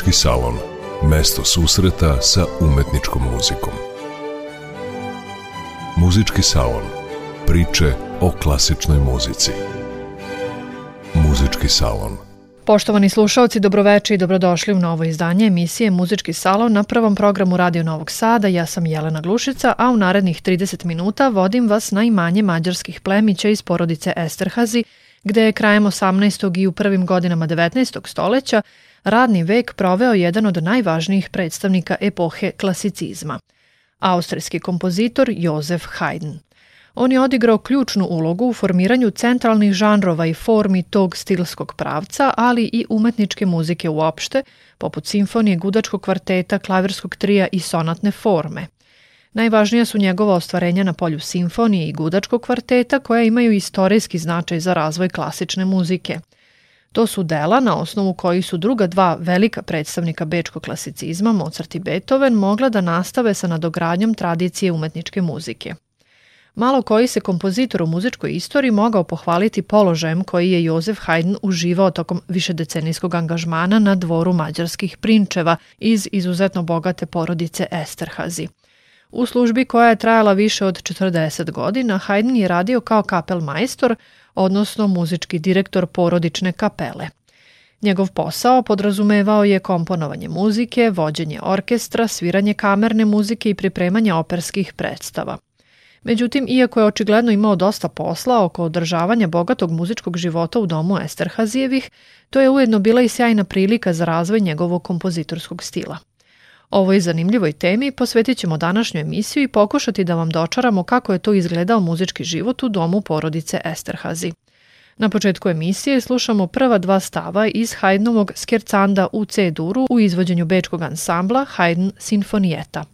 Muzički salon. Mesto susreta sa umetničkom muzikom. Muzički salon. Priče o klasičnoj muzici. Muzički salon. Poštovani slušalci, dobroveče i dobrodošli u novo izdanje emisije Muzički salon na prvom programu Radio Novog Sada. Ja sam Jelena Glušica, a u narednih 30 minuta vodim vas na imanje mađarskih plemića iz porodice Esterhazi, gde je krajem 18. i u prvim godinama 19. stoleća radni vek proveo jedan od najvažnijih predstavnika epohe klasicizma, austrijski kompozitor Josef Haydn. On je odigrao ključnu ulogu u formiranju centralnih žanrova i formi tog stilskog pravca, ali i umetničke muzike uopšte, poput simfonije, gudačkog kvarteta, klavirskog trija i sonatne forme – Najvažnija su njegova ostvarenja na polju simfonije i gudačkog kvarteta koja imaju istorijski značaj za razvoj klasične muzike. To su dela na osnovu kojih su druga dva velika predstavnika bečkog klasicizma, Mozart i Beethoven, mogla da nastave sa nadogradnjom tradicije umetničke muzike. Malo koji se kompozitor u muzičkoj istoriji mogao pohvaliti položajem koji je Jozef Haydn uživao tokom višedecenijskog angažmana na dvoru mađarskih prinčeva iz izuzetno bogate porodice Esterhazi – U službi koja je trajala više od 40 godina, Haydn je radio kao kapelmajstor, odnosno muzički direktor porodične kapele. Njegov posao podrazumevao je komponovanje muzike, vođenje orkestra, sviranje kamerne muzike i pripremanje operskih predstava. Međutim, iako je očigledno imao dosta posla oko održavanja bogatog muzičkog života u domu Esterhazijevih, to je ujedno bila i sjajna prilika za razvoj njegovog kompozitorskog stila. Ovoj zanimljivoj temi posvetit ćemo današnju emisiju i pokušati da vam dočaramo kako je to izgledao muzički život u domu porodice Esterhazi. Na početku emisije slušamo prva dva stava iz Haydnovog Skercanda u C-duru u izvođenju bečkog ansambla Haydn Sinfonijeta.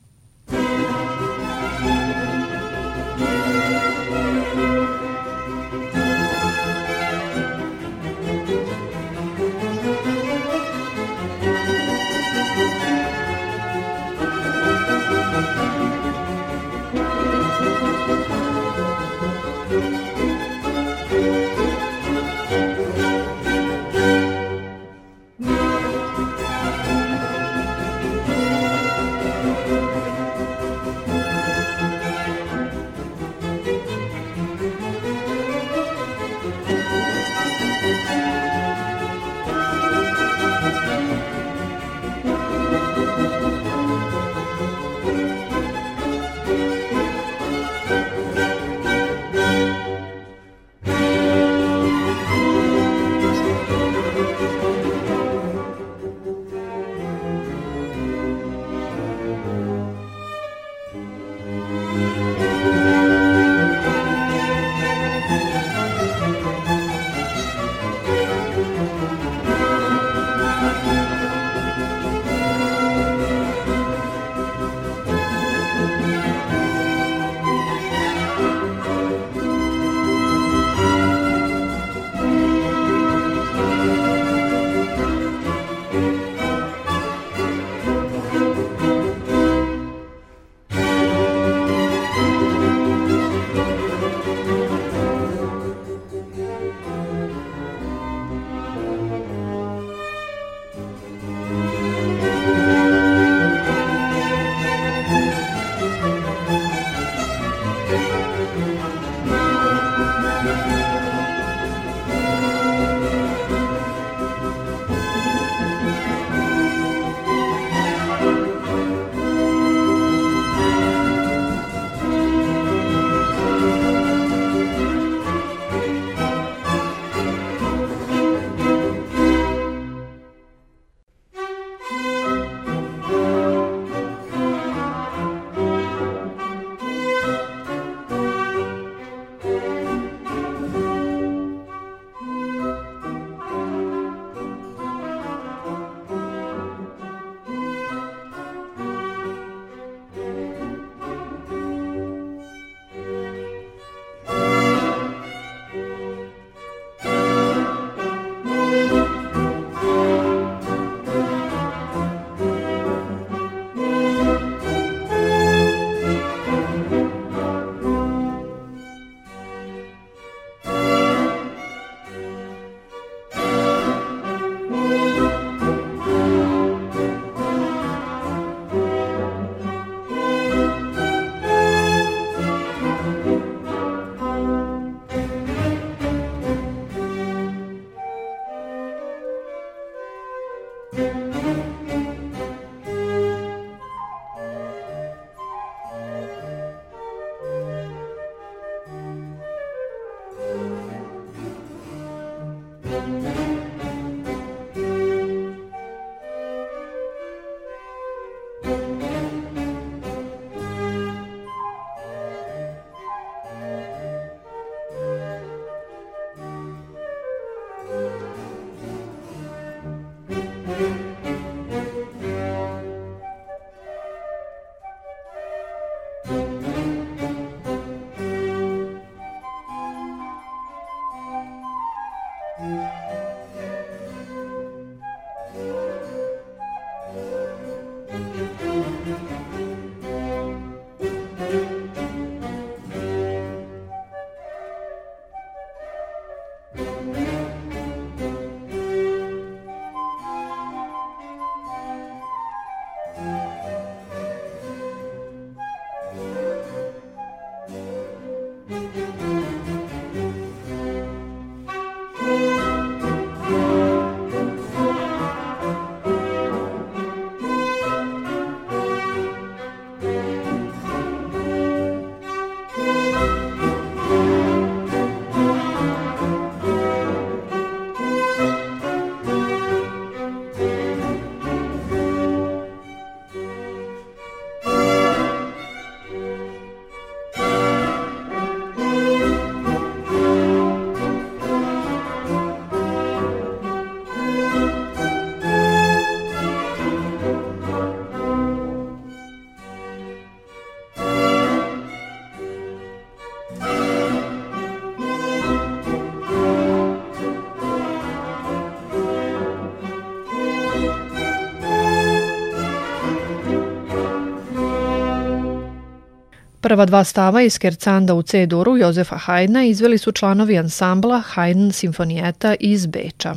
Prva dva stava iz Kercanda u C-duru Jozefa Haydna izveli su članovi ansambla Haydn Simfonijeta iz Beča.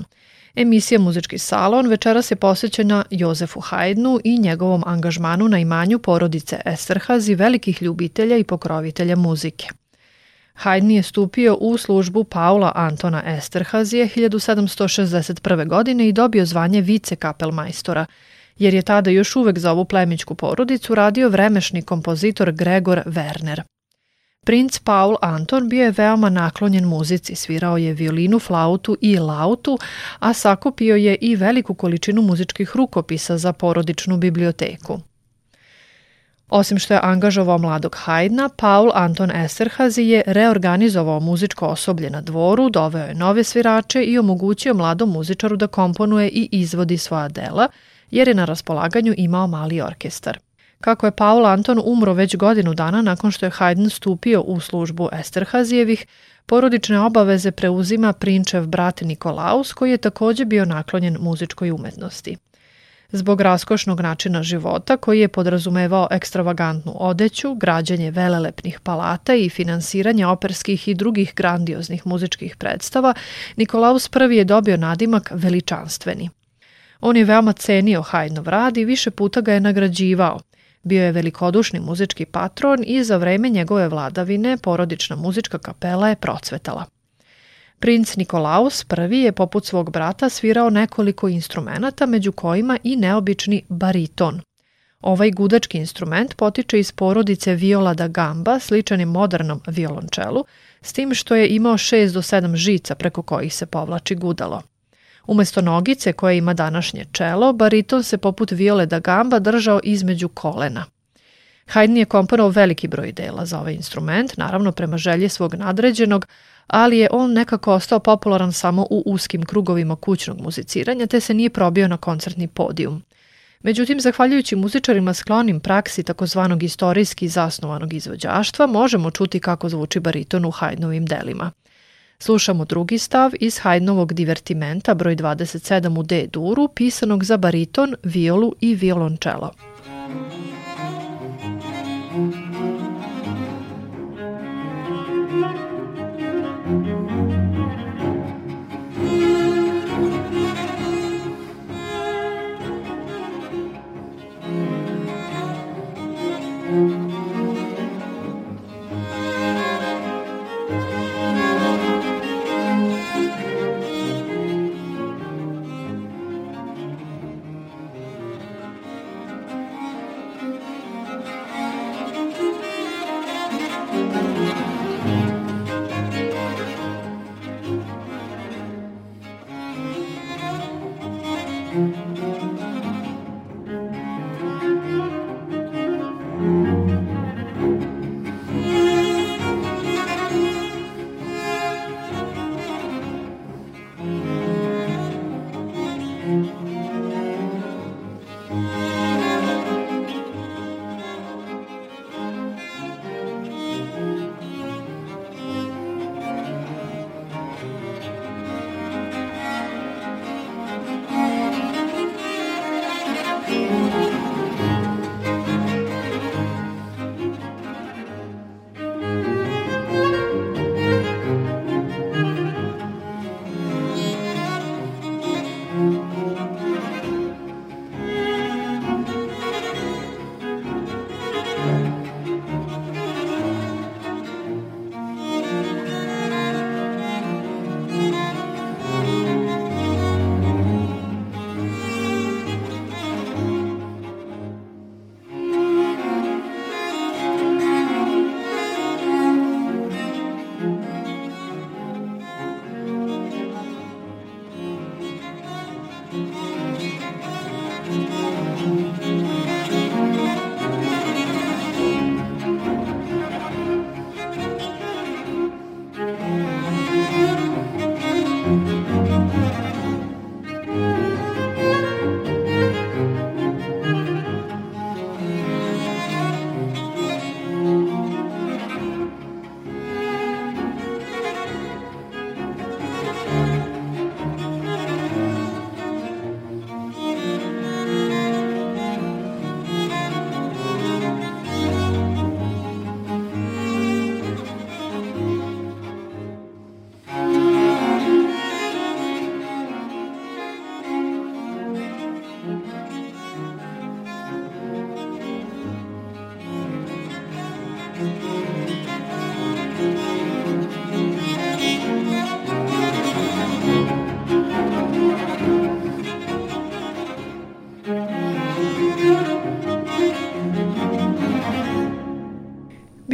Emisija Muzički salon večeras je posvećena Jozefu Haydnu i njegovom angažmanu na imanju porodice Esterhaz i velikih ljubitelja i pokrovitelja muzike. Haydn je stupio u službu Paula Antona Esterhazije 1761. godine i dobio zvanje vice kapelmajstora – jer je tada još uvek za ovu plemićku porodicu radio vremešni kompozitor Gregor Werner. Princ Paul Anton bio je veoma naklonjen muzici, svirao je violinu, flautu i lautu, a sakupio je i veliku količinu muzičkih rukopisa za porodičnu biblioteku. Osim što je angažovao mladog Haydna, Paul Anton Esterhazy je reorganizovao muzičko osoblje na dvoru, doveo je nove svirače i omogućio mladom muzičaru da komponuje i izvodi svoja dela – jer je na raspolaganju imao mali orkestar. Kako je Paul Anton umro već godinu dana nakon što je Haydn stupio u službu Esterhazijevih, porodične obaveze preuzima prinčev brat Nikolaus koji je takođe bio naklonjen muzičkoj umetnosti. Zbog raskošnog načina života koji je podrazumevao ekstravagantnu odeću, građanje velelepnih palata i finansiranje operskih i drugih grandioznih muzičkih predstava, Nikolaus I je dobio nadimak veličanstveni. On je veoma cenio Hajdnov rad i više puta ga je nagrađivao. Bio je velikodušni muzički patron i za vreme njegove vladavine porodična muzička kapela je procvetala. Princ Nikolaus I je poput svog brata svirao nekoliko instrumenta, među kojima i neobični bariton. Ovaj gudački instrument potiče iz porodice viola da gamba, sličan je modernom violončelu, s tim što je imao 6 do 7 žica preko kojih se povlači gudalo. Umesto nogice koje ima današnje čelo, bariton se poput viole da gamba držao između kolena. Haydn je komponovao veliki broj dela za ovaj instrument, naravno prema želji svog nadređenog, ali je on nekako ostao popularan samo u uskim krugovima kućnog muziciranja, te se nije probio na koncertni podijum. Međutim, zahvaljujući muzičarima sklonim praksi takozvanog istorijski zasnovanog izvođaštva, možemo čuti kako zvuči bariton u Haydnovim delima. Slušamo drugi stav iz Haydnovog divertimenta broj 27 u D-duru, pisanog za bariton, violu i violončelo.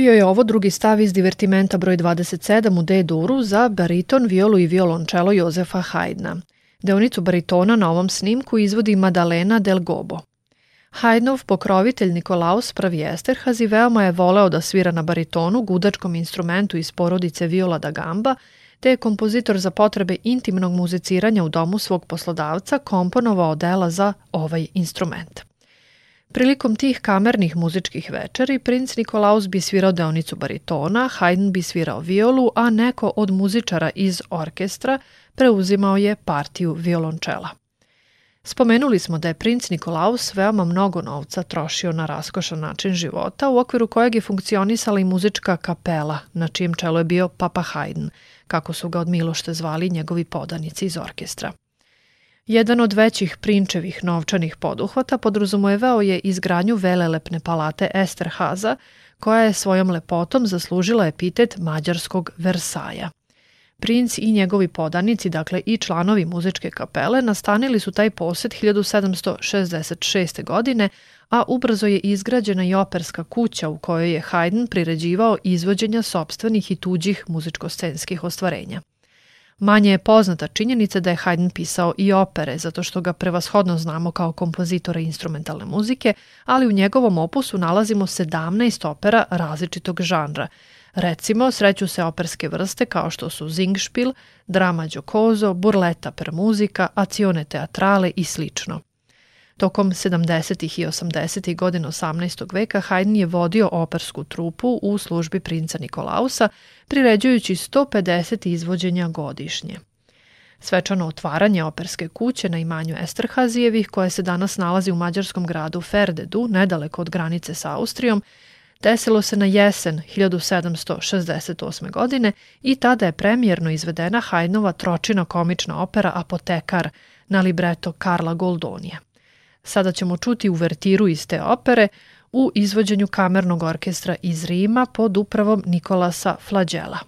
Bio je ovo drugi stav iz divertimenta broj 27 u D-duru za bariton, violu i violončelo Jozefa Haydna. Deonicu baritona na ovom snimku izvodi Madalena del Gobo. Haydnov pokrovitelj Nikolaus Pravi Esterhazi veoma je voleo da svira na baritonu, gudačkom instrumentu iz porodice viola da gamba, te je kompozitor za potrebe intimnog muziciranja u domu svog poslodavca komponovao dela za ovaj instrument. Prilikom tih kamernih muzičkih večeri, princ Nikolaus bi svirao deonicu baritona, Haydn bi svirao violu, a neko od muzičara iz orkestra preuzimao je partiju violončela. Spomenuli smo da je princ Nikolaus veoma mnogo novca trošio na raskošan način života, u okviru kojeg je funkcionisala i muzička kapela, na čijem čelu je bio Papa Haydn, kako su ga od Milošte zvali njegovi podanici iz orkestra. Jedan od većih prinčevih novčanih poduhvata podrazumevao je izgradnju velelepne palate Esterhaza, koja je svojom lepotom zaslužila epitet mađarskog Versaja. Princ i njegovi podanici, dakle i članovi muzičke kapele, nastanili su taj posed 1766. godine, a ubrzo je izgrađena i operska kuća u kojoj je Haydn priređivao izvođenja sobstvenih i tuđih muzičko-scenskih ostvarenja. Manje je poznata činjenica da je Haydn pisao i opere, zato što ga prevashodno znamo kao kompozitora instrumentalne muzike, ali u njegovom opusu nalazimo 17 opera različitog žanra. Recimo, sreću se operske vrste kao što su Zingspiel, drama Giocoso, burleta per muzika, acione teatrale i slično. Tokom 70. i 80. godina 18. veka Haydn je vodio opersku trupu u službi princa Nikolausa, priređujući 150 izvođenja godišnje. Svečano otvaranje operske kuće na imanju Esterhazijevih, koje se danas nalazi u mađarskom gradu Ferdedu, nedaleko od granice sa Austrijom, desilo se na jesen 1768. godine i tada je premijerno izvedena Hajdnova tročina komična opera Apotekar na libreto Karla Goldonija. Sada ćemo čuti uvertiru iz te opere u izvođenju kamernog orkestra iz Rima pod upravom Nikolasa Flagela.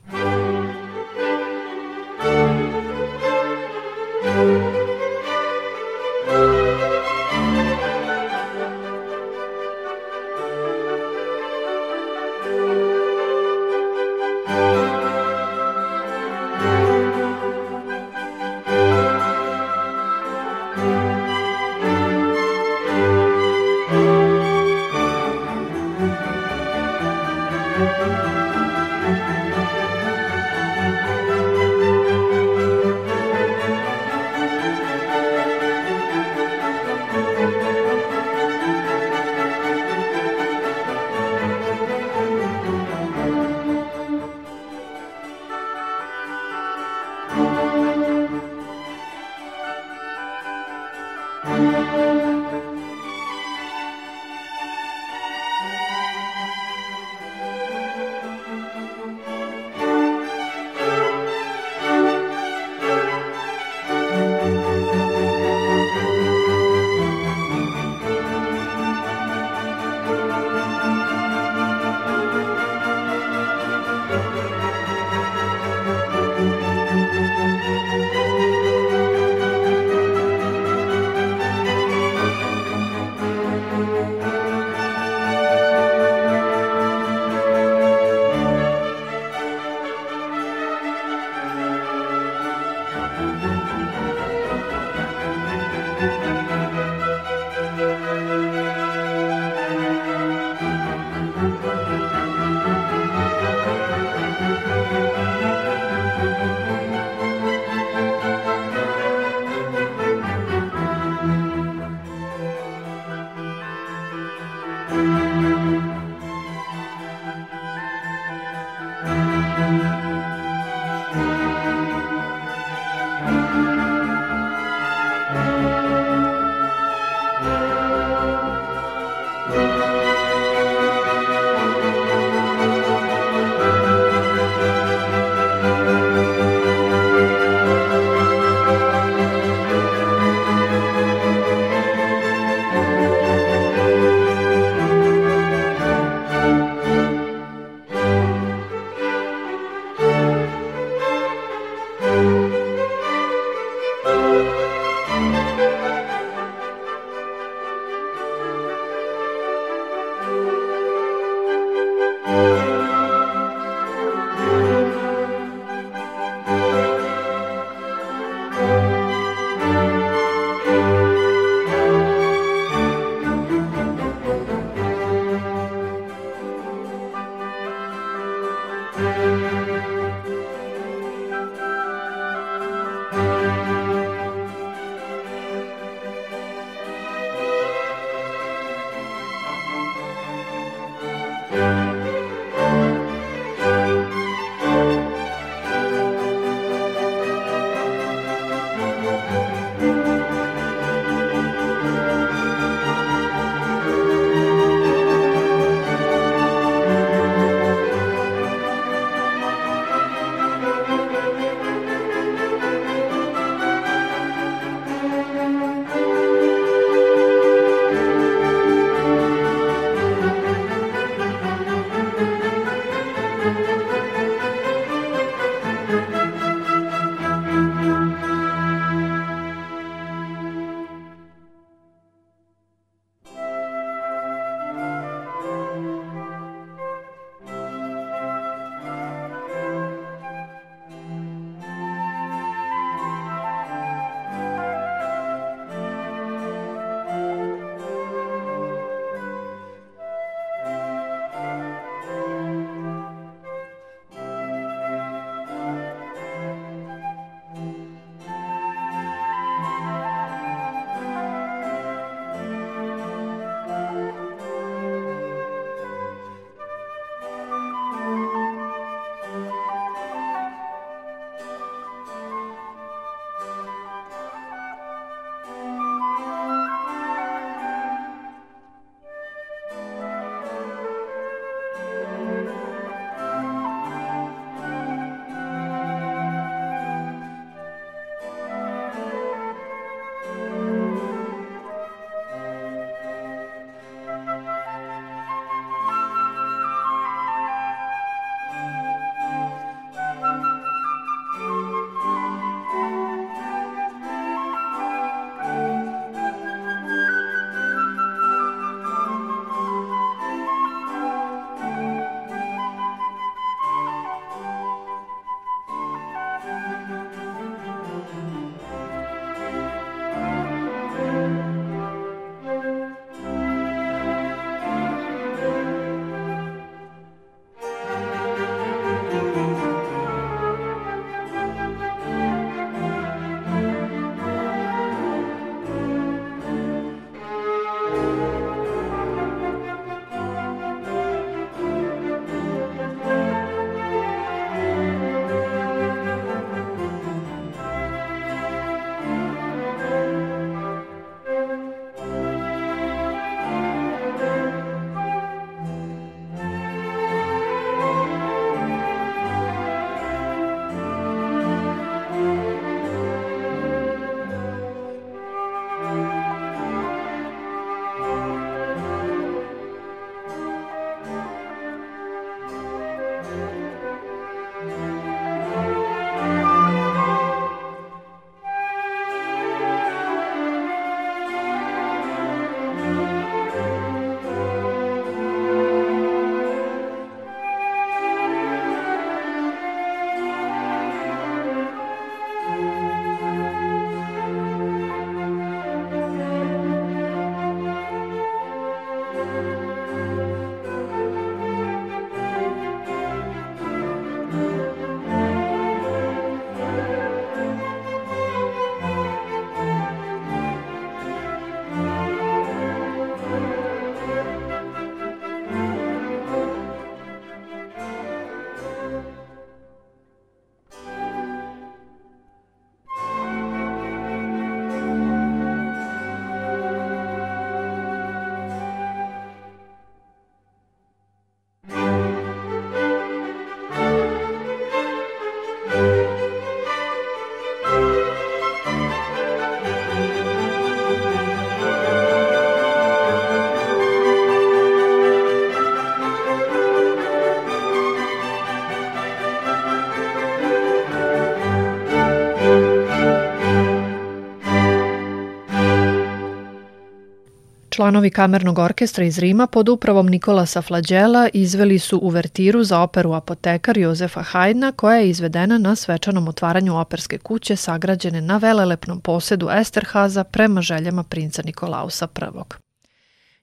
Članovi kamernog orkestra iz Rima pod upravom Nikolasa Flađela izveli su uvertiru za operu Apotekar Jozefa Hajdna koja je izvedena na svečanom otvaranju operske kuće sagrađene na velelepnom posedu Esterhaza prema željama princa Nikolausa I.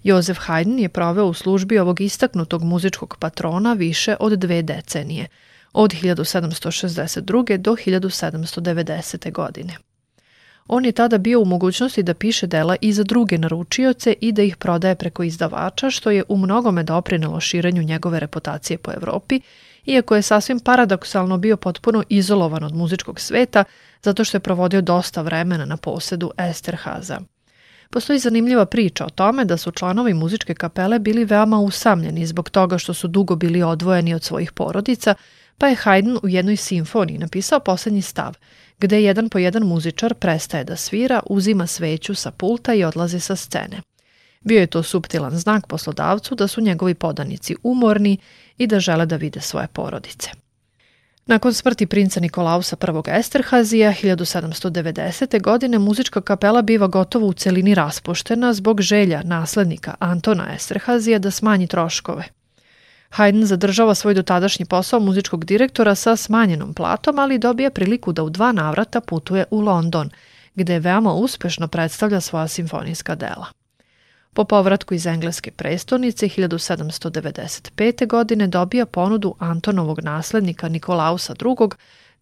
Jozef Haydn je proveo u službi ovog istaknutog muzičkog patrona više od dve decenije, od 1762. do 1790. godine. On je tada bio u mogućnosti da piše dela i za druge naručioce i da ih prodaje preko izdavača, što je u mnogome doprinelo širenju njegove reputacije po Evropi, iako je sasvim paradoksalno bio potpuno izolovan od muzičkog sveta, zato što je provodio dosta vremena na posedu Esterhaza. Postoji zanimljiva priča o tome da su članovi muzičke kapele bili veoma usamljeni zbog toga što su dugo bili odvojeni od svojih porodica, pa je Haydn u jednoj simfoniji napisao poslednji stav, gde jedan po jedan muzičar prestaje da svira, uzima sveću sa pulta i odlazi sa scene. Bio je to subtilan znak poslodavcu da su njegovi podanici umorni i da žele da vide svoje porodice. Nakon smrti princa Nikolausa I. Esterhazija 1790. godine muzička kapela biva gotovo u celini raspuštena zbog želja naslednika Antona Esterhazija da smanji troškove. Haydn zadržava svoj dotadašnji posao muzičkog direktora sa smanjenom platom, ali dobija priliku da u dva navrata putuje u London, gde veoma uspešno predstavlja svoja simfonijska dela. Po povratku iz engleske prestonice 1795. godine dobija ponudu Antonovog naslednika Nikolausa II.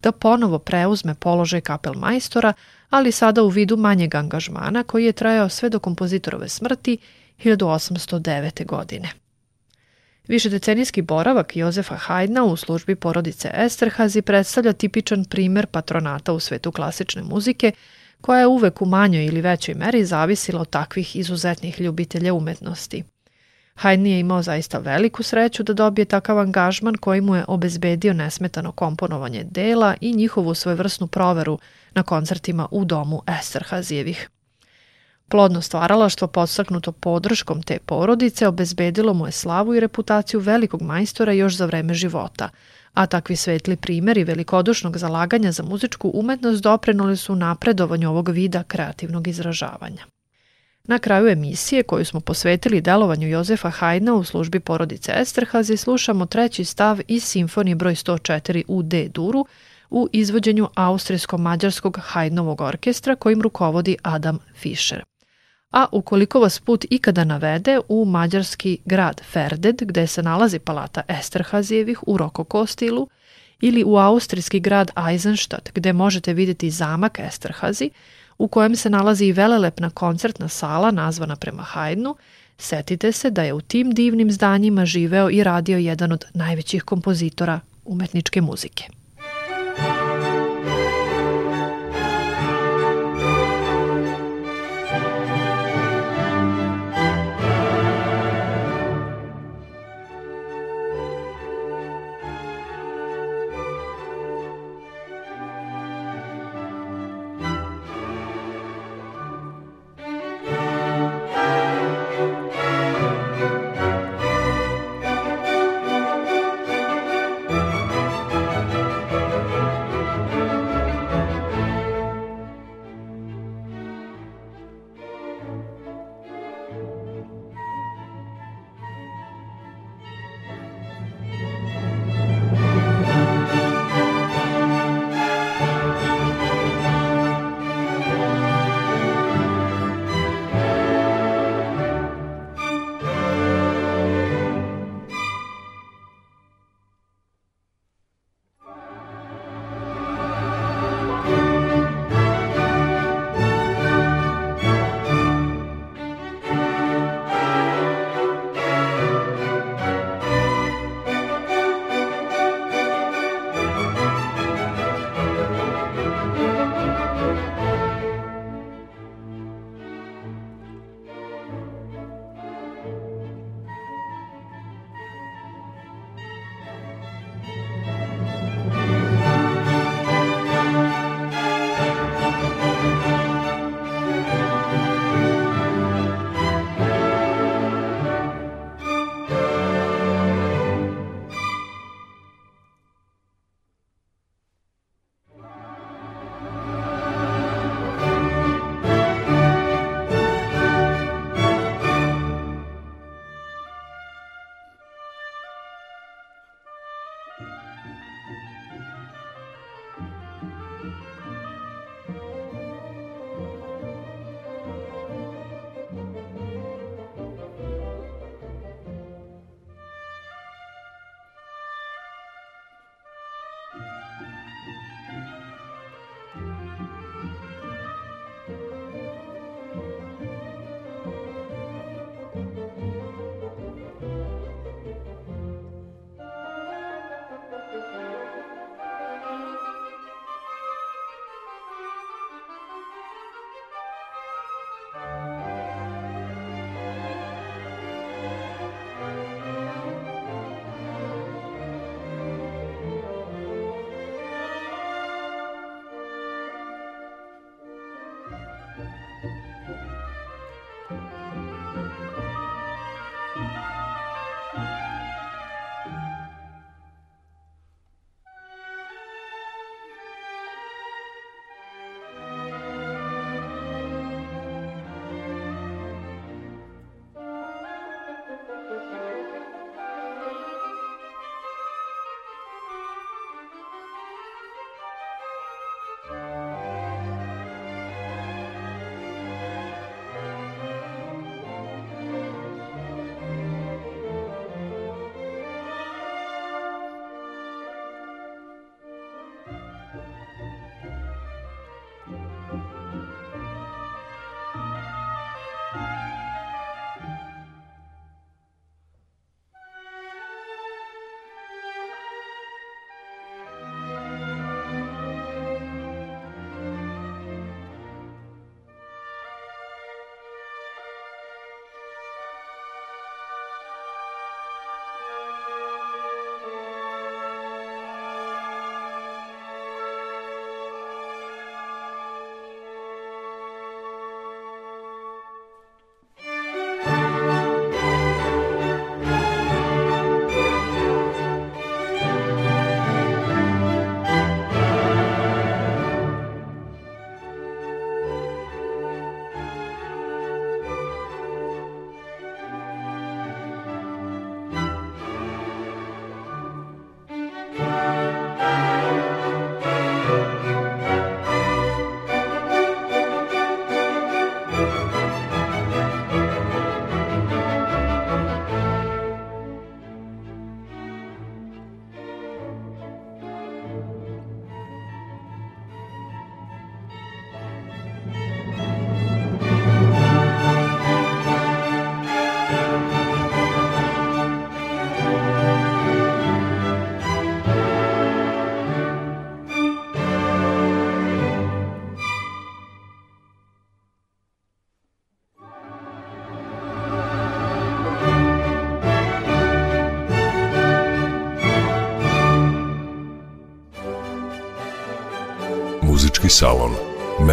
da ponovo preuzme položaj kapelmajstora, ali sada u vidu manjeg angažmana koji je trajao sve do kompozitorove smrti 1809. godine. Višedecenijski boravak Jozefa Haydna u službi porodice Esterhazy predstavlja tipičan primer patronata u svetu klasične muzike, koja je uvek u manjoj ili većoj meri zavisila od takvih izuzetnih ljubitelja umetnosti. Haydn je imao zaista veliku sreću da dobije takav angažman koji mu je obezbedio nesmetano komponovanje dela i njihovu svojevrsnu proveru na koncertima u domu Esterhazijevih. Plodno stvaralaštvo podstaknuto podrškom te porodice obezbedilo mu je slavu i reputaciju velikog majstora još za vreme života, a takvi svetli primeri velikodušnog zalaganja za muzičku umetnost doprenuli su napredovanju ovog vida kreativnog izražavanja. Na kraju emisije koju smo posvetili delovanju Jozefa Hajdna u službi porodice Esterhazi slušamo treći stav iz simfonije broj 104 u D duru u izvođenju Austrijsko-Mađarskog Hajdnovog orkestra kojim rukovodi Adam Fischer a ukoliko vas put ikada navede u mađarski grad Ferded, gde se nalazi palata Esterhazijevih u rokoko stilu, ili u austrijski grad Eisenstadt, gde možete videti zamak Esterhazi, u kojem se nalazi i velelepna koncertna sala nazvana prema Haydnu, setite se da je u tim divnim zdanjima živeo i radio jedan od najvećih kompozitora umetničke muzike.